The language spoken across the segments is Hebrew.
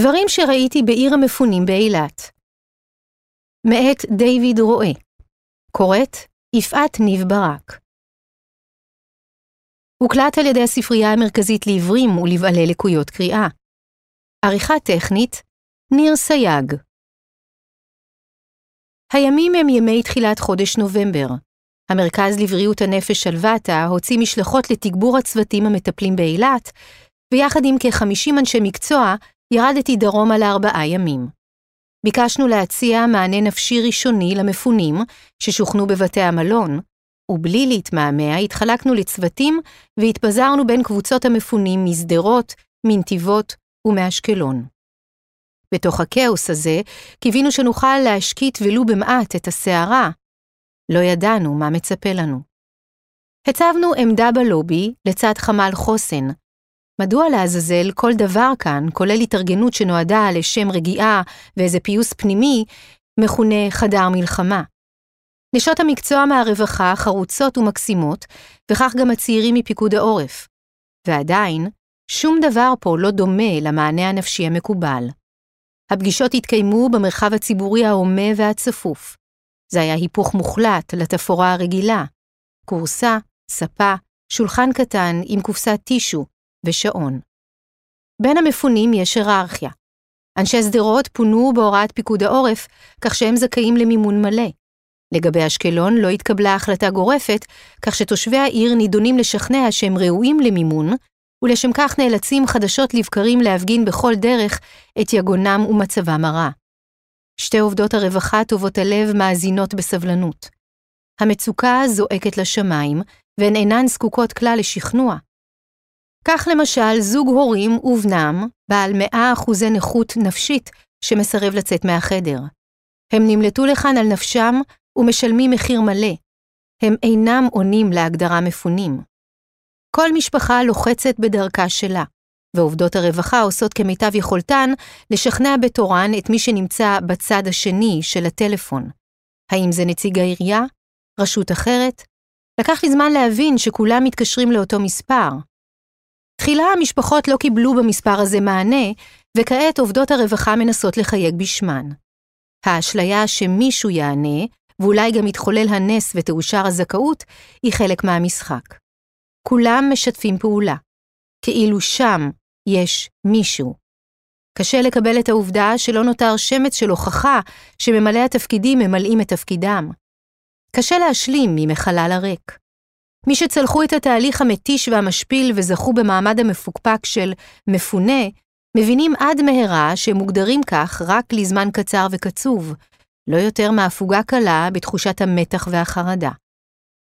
דברים שראיתי בעיר המפונים באילת. מאת דיוויד רואה. קוראת יפעת ניב ברק. הוקלט על ידי הספרייה המרכזית לעיוורים ולבעלי לקויות קריאה. עריכה טכנית ניר סייג. הימים הם ימי תחילת חודש נובמבר. המרכז לבריאות הנפש שלוותה הוציא משלחות לתגבור הצוותים המטפלים באילת, ויחד עם כ-50 אנשי מקצוע, ירדתי דרומה לארבעה ימים. ביקשנו להציע מענה נפשי ראשוני למפונים ששוכנו בבתי המלון, ובלי להתמהמה התחלקנו לצוותים והתפזרנו בין קבוצות המפונים משדרות, מנתיבות ומאשקלון. בתוך הכאוס הזה קיווינו שנוכל להשקיט ולו במעט את הסערה. לא ידענו מה מצפה לנו. הצבנו עמדה בלובי לצד חמ"ל חוסן, מדוע לעזאזל כל דבר כאן, כולל התארגנות שנועדה לשם רגיעה ואיזה פיוס פנימי, מכונה חדר מלחמה? נשות המקצוע מהרווחה חרוצות ומקסימות, וכך גם הצעירים מפיקוד העורף. ועדיין, שום דבר פה לא דומה למענה הנפשי המקובל. הפגישות התקיימו במרחב הציבורי ההומה והצפוף. זה היה היפוך מוחלט לתפאורה הרגילה. כורסה, ספה, שולחן קטן עם קופסת טישו, ושעון. בין המפונים יש היררכיה. אנשי שדרות פונו בהוראת פיקוד העורף, כך שהם זכאים למימון מלא. לגבי אשקלון לא התקבלה החלטה גורפת, כך שתושבי העיר נידונים לשכנע שהם ראויים למימון, ולשם כך נאלצים חדשות לבקרים להפגין בכל דרך את יגונם ומצבם הרע. שתי עובדות הרווחה טובות הלב מאזינות בסבלנות. המצוקה זועקת לשמיים, והן אינן זקוקות כלל לשכנוע. כך למשל זוג הורים ובנם, בעל 100% נכות נפשית, שמסרב לצאת מהחדר. הם נמלטו לכאן על נפשם ומשלמים מחיר מלא. הם אינם עונים להגדרה מפונים. כל משפחה לוחצת בדרכה שלה, ועובדות הרווחה עושות כמיטב יכולתן לשכנע בתורן את מי שנמצא בצד השני של הטלפון. האם זה נציג העירייה? רשות אחרת? לקח לי זמן להבין שכולם מתקשרים לאותו מספר, תחילה המשפחות לא קיבלו במספר הזה מענה, וכעת עובדות הרווחה מנסות לחייג בשמן. האשליה שמישהו יענה, ואולי גם יתחולל הנס ותאושר הזכאות, היא חלק מהמשחק. כולם משתפים פעולה, כאילו שם יש מישהו. קשה לקבל את העובדה שלא נותר שמץ של הוכחה שממלאי התפקידים ממלאים את תפקידם. קשה להשלים עם החלל הריק. מי שצלחו את התהליך המתיש והמשפיל וזכו במעמד המפוקפק של מפונה, מבינים עד מהרה שהם מוגדרים כך רק לזמן קצר וקצוב, לא יותר מהפוגה קלה בתחושת המתח והחרדה.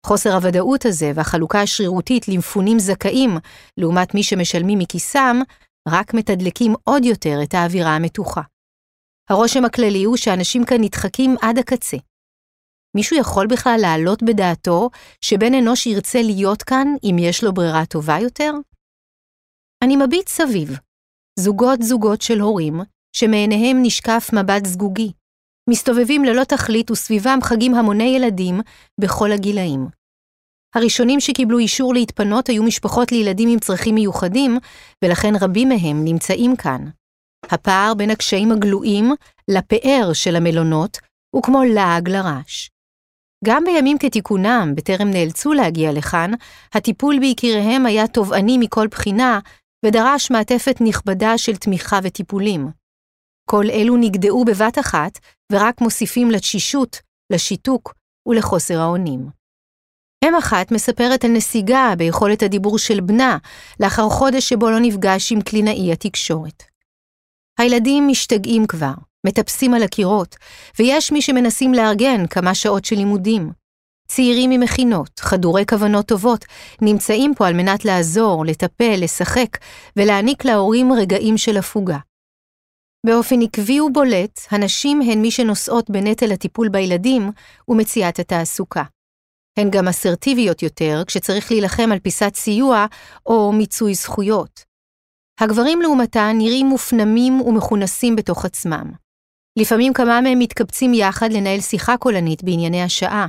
חוסר הוודאות הזה והחלוקה השרירותית למפונים זכאים, לעומת מי שמשלמים מכיסם, רק מתדלקים עוד יותר את האווירה המתוחה. הרושם הכללי הוא שאנשים כאן נדחקים עד הקצה, מישהו יכול בכלל להעלות בדעתו שבן אנוש ירצה להיות כאן אם יש לו ברירה טובה יותר? אני מביט סביב. זוגות זוגות של הורים, שמעיניהם נשקף מבט זגוגי. מסתובבים ללא תכלית וסביבם חגים המוני ילדים בכל הגילאים. הראשונים שקיבלו אישור להתפנות היו משפחות לילדים עם צרכים מיוחדים, ולכן רבים מהם נמצאים כאן. הפער בין הקשיים הגלויים לפאר של המלונות הוא כמו לעג לרש. גם בימים כתיקונם, בטרם נאלצו להגיע לכאן, הטיפול ביקיריהם היה תובעני מכל בחינה, ודרש מעטפת נכבדה של תמיכה וטיפולים. כל אלו נגדעו בבת אחת, ורק מוסיפים לתשישות, לשיתוק ולחוסר האונים. אם אחת מספרת על נסיגה ביכולת הדיבור של בנה, לאחר חודש שבו לא נפגש עם קלינאי התקשורת. הילדים משתגעים כבר, מטפסים על הקירות, ויש מי שמנסים לארגן כמה שעות של לימודים. צעירים ממכינות, חדורי כוונות טובות, נמצאים פה על מנת לעזור, לטפל, לשחק, ולהעניק להורים רגעים של הפוגה. באופן עקבי ובולט, הנשים הן מי שנושאות בנטל הטיפול בילדים ומציאת התעסוקה. הן גם אסרטיביות יותר כשצריך להילחם על פיסת סיוע או מיצוי זכויות. הגברים לעומתן נראים מופנמים ומכונסים בתוך עצמם. לפעמים כמה מהם מתקבצים יחד לנהל שיחה קולנית בענייני השעה.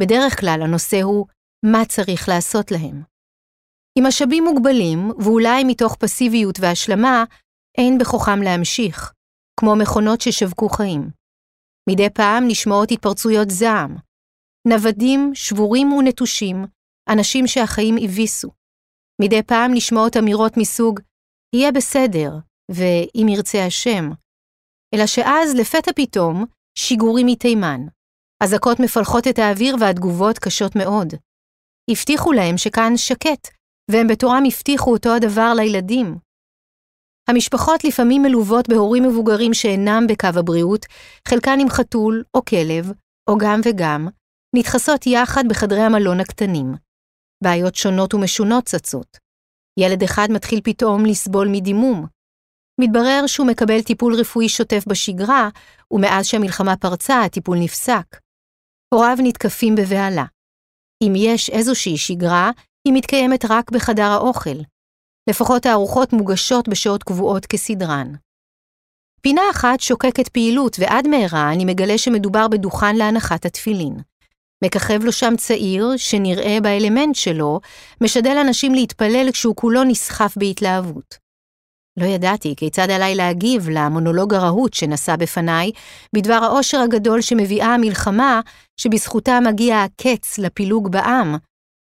בדרך כלל הנושא הוא מה צריך לעשות להם. עם משאבים מוגבלים, ואולי מתוך פסיביות והשלמה, אין בכוחם להמשיך, כמו מכונות ששווקו חיים. מדי פעם נשמעות התפרצויות זעם. נוודים, שבורים ונטושים, אנשים שהחיים הביסו. מדי פעם נשמעות אמירות מסוג, יהיה בסדר, ואם ירצה השם. אלא שאז, לפתע פתאום, שיגורים מתימן. אזעקות מפלחות את האוויר והתגובות קשות מאוד. הבטיחו להם שכאן שקט, והם בתורם הבטיחו אותו הדבר לילדים. המשפחות לפעמים מלוות בהורים מבוגרים שאינם בקו הבריאות, חלקן עם חתול או כלב, או גם וגם, נדחסות יחד בחדרי המלון הקטנים. בעיות שונות ומשונות צצות. ילד אחד מתחיל פתאום לסבול מדימום. מתברר שהוא מקבל טיפול רפואי שוטף בשגרה, ומאז שהמלחמה פרצה, הטיפול נפסק. הוריו נתקפים בבהלה. אם יש איזושהי שגרה, היא מתקיימת רק בחדר האוכל. לפחות הארוחות מוגשות בשעות קבועות כסדרן. פינה אחת שוקקת פעילות, ועד מהרה אני מגלה שמדובר בדוכן להנחת התפילין. מככב לו שם צעיר, שנראה באלמנט שלו, משדל אנשים להתפלל כשהוא כולו נסחף בהתלהבות. לא ידעתי כיצד עליי להגיב למונולוג הרהוט שנשא בפניי, בדבר העושר הגדול שמביאה המלחמה, שבזכותה מגיע הקץ לפילוג בעם,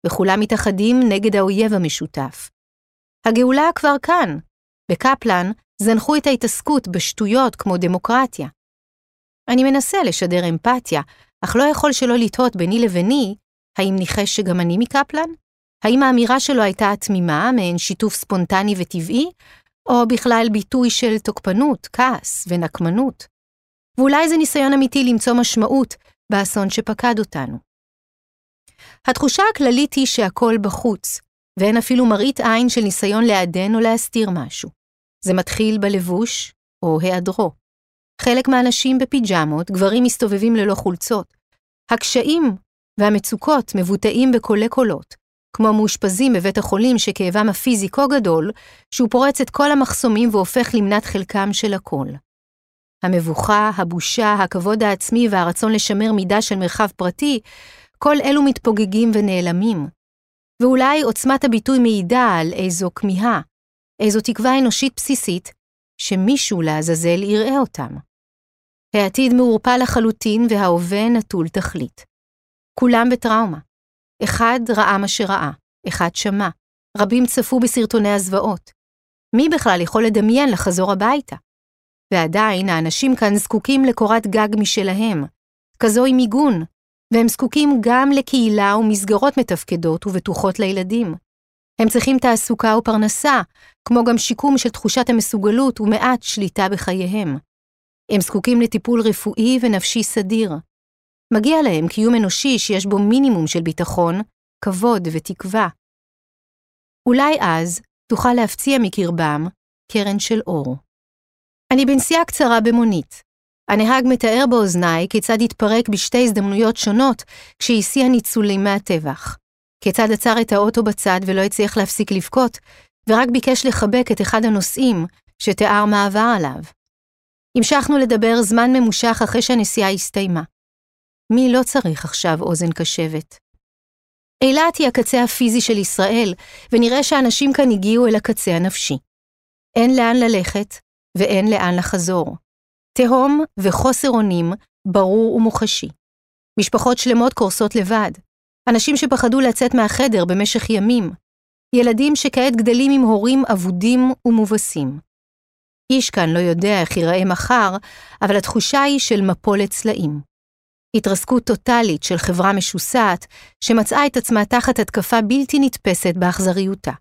וכולם מתאחדים נגד האויב המשותף. הגאולה כבר כאן. בקפלן זנחו את ההתעסקות בשטויות כמו דמוקרטיה. אני מנסה לשדר אמפתיה, אך לא יכול שלא לתהות ביני לביני, האם ניחש שגם אני מקפלן? האם האמירה שלו הייתה תמימה, מעין שיתוף ספונטני וטבעי, או בכלל ביטוי של תוקפנות, כעס ונקמנות? ואולי זה ניסיון אמיתי למצוא משמעות באסון שפקד אותנו. התחושה הכללית היא שהכל בחוץ, ואין אפילו מראית עין של ניסיון לעדן או להסתיר משהו. זה מתחיל בלבוש או היעדרו. חלק מהאנשים בפיג'מות, גברים מסתובבים ללא חולצות. הקשיים והמצוקות מבוטאים בקולי קולות, כמו מאושפזים בבית החולים שכאבם הפיזי כה גדול, שהוא פורץ את כל המחסומים והופך למנת חלקם של הכל. המבוכה, הבושה, הכבוד העצמי והרצון לשמר מידה של מרחב פרטי, כל אלו מתפוגגים ונעלמים. ואולי עוצמת הביטוי מעידה על איזו כמיהה, איזו תקווה אנושית בסיסית, שמישהו לעזאזל יראה אותם. העתיד מעורפל לחלוטין וההווה נטול תכלית. כולם בטראומה. אחד ראה מה שראה, אחד שמע, רבים צפו בסרטוני הזוועות. מי בכלל יכול לדמיין לחזור הביתה? ועדיין האנשים כאן זקוקים לקורת גג משלהם, כזו עם מיגון, והם זקוקים גם לקהילה ומסגרות מתפקדות ובטוחות לילדים. הם צריכים תעסוקה ופרנסה, כמו גם שיקום של תחושת המסוגלות ומעט שליטה בחייהם. הם זקוקים לטיפול רפואי ונפשי סדיר. מגיע להם קיום אנושי שיש בו מינימום של ביטחון, כבוד ותקווה. אולי אז תוכל להפציע מקרבם קרן של אור. אני בנסיעה קצרה במונית. הנהג מתאר באוזניי כיצד התפרק בשתי הזדמנויות שונות כשהסיע ניצולים מהטבח. כיצד עצר את האוטו בצד ולא הצליח להפסיק לבכות, ורק ביקש לחבק את אחד הנוסעים שתיאר מה עבר עליו. המשכנו לדבר זמן ממושך אחרי שהנסיעה הסתיימה. מי לא צריך עכשיו אוזן קשבת? אילת היא הקצה הפיזי של ישראל, ונראה שאנשים כאן הגיעו אל הקצה הנפשי. אין לאן ללכת, ואין לאן לחזור. תהום וחוסר אונים ברור ומוחשי. משפחות שלמות קורסות לבד. אנשים שפחדו לצאת מהחדר במשך ימים. ילדים שכעת גדלים עם הורים אבודים ומובסים. איש כאן לא יודע איך ייראה מחר, אבל התחושה היא של מפולת צלעים. התרסקות טוטאלית של חברה משוסעת, שמצאה את עצמה תחת התקפה בלתי נתפסת באכזריותה.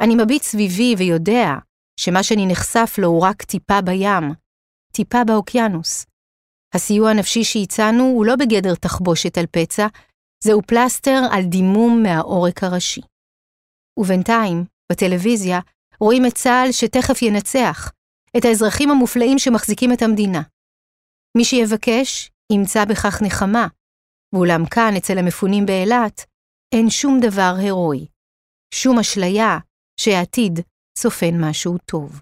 אני מביט סביבי ויודע שמה שאני נחשף לו הוא רק טיפה בים, טיפה באוקיינוס. הסיוע הנפשי שהצענו הוא לא בגדר תחבושת על פצע, זהו פלסטר על דימום מהעורק הראשי. ובינתיים, בטלוויזיה, רואים את צה"ל שתכף ינצח, את האזרחים המופלאים שמחזיקים את המדינה. מי שיבקש, ימצא בכך נחמה, ואולם כאן, אצל המפונים באילת, אין שום דבר הירואי, שום אשליה שהעתיד צופן משהו טוב.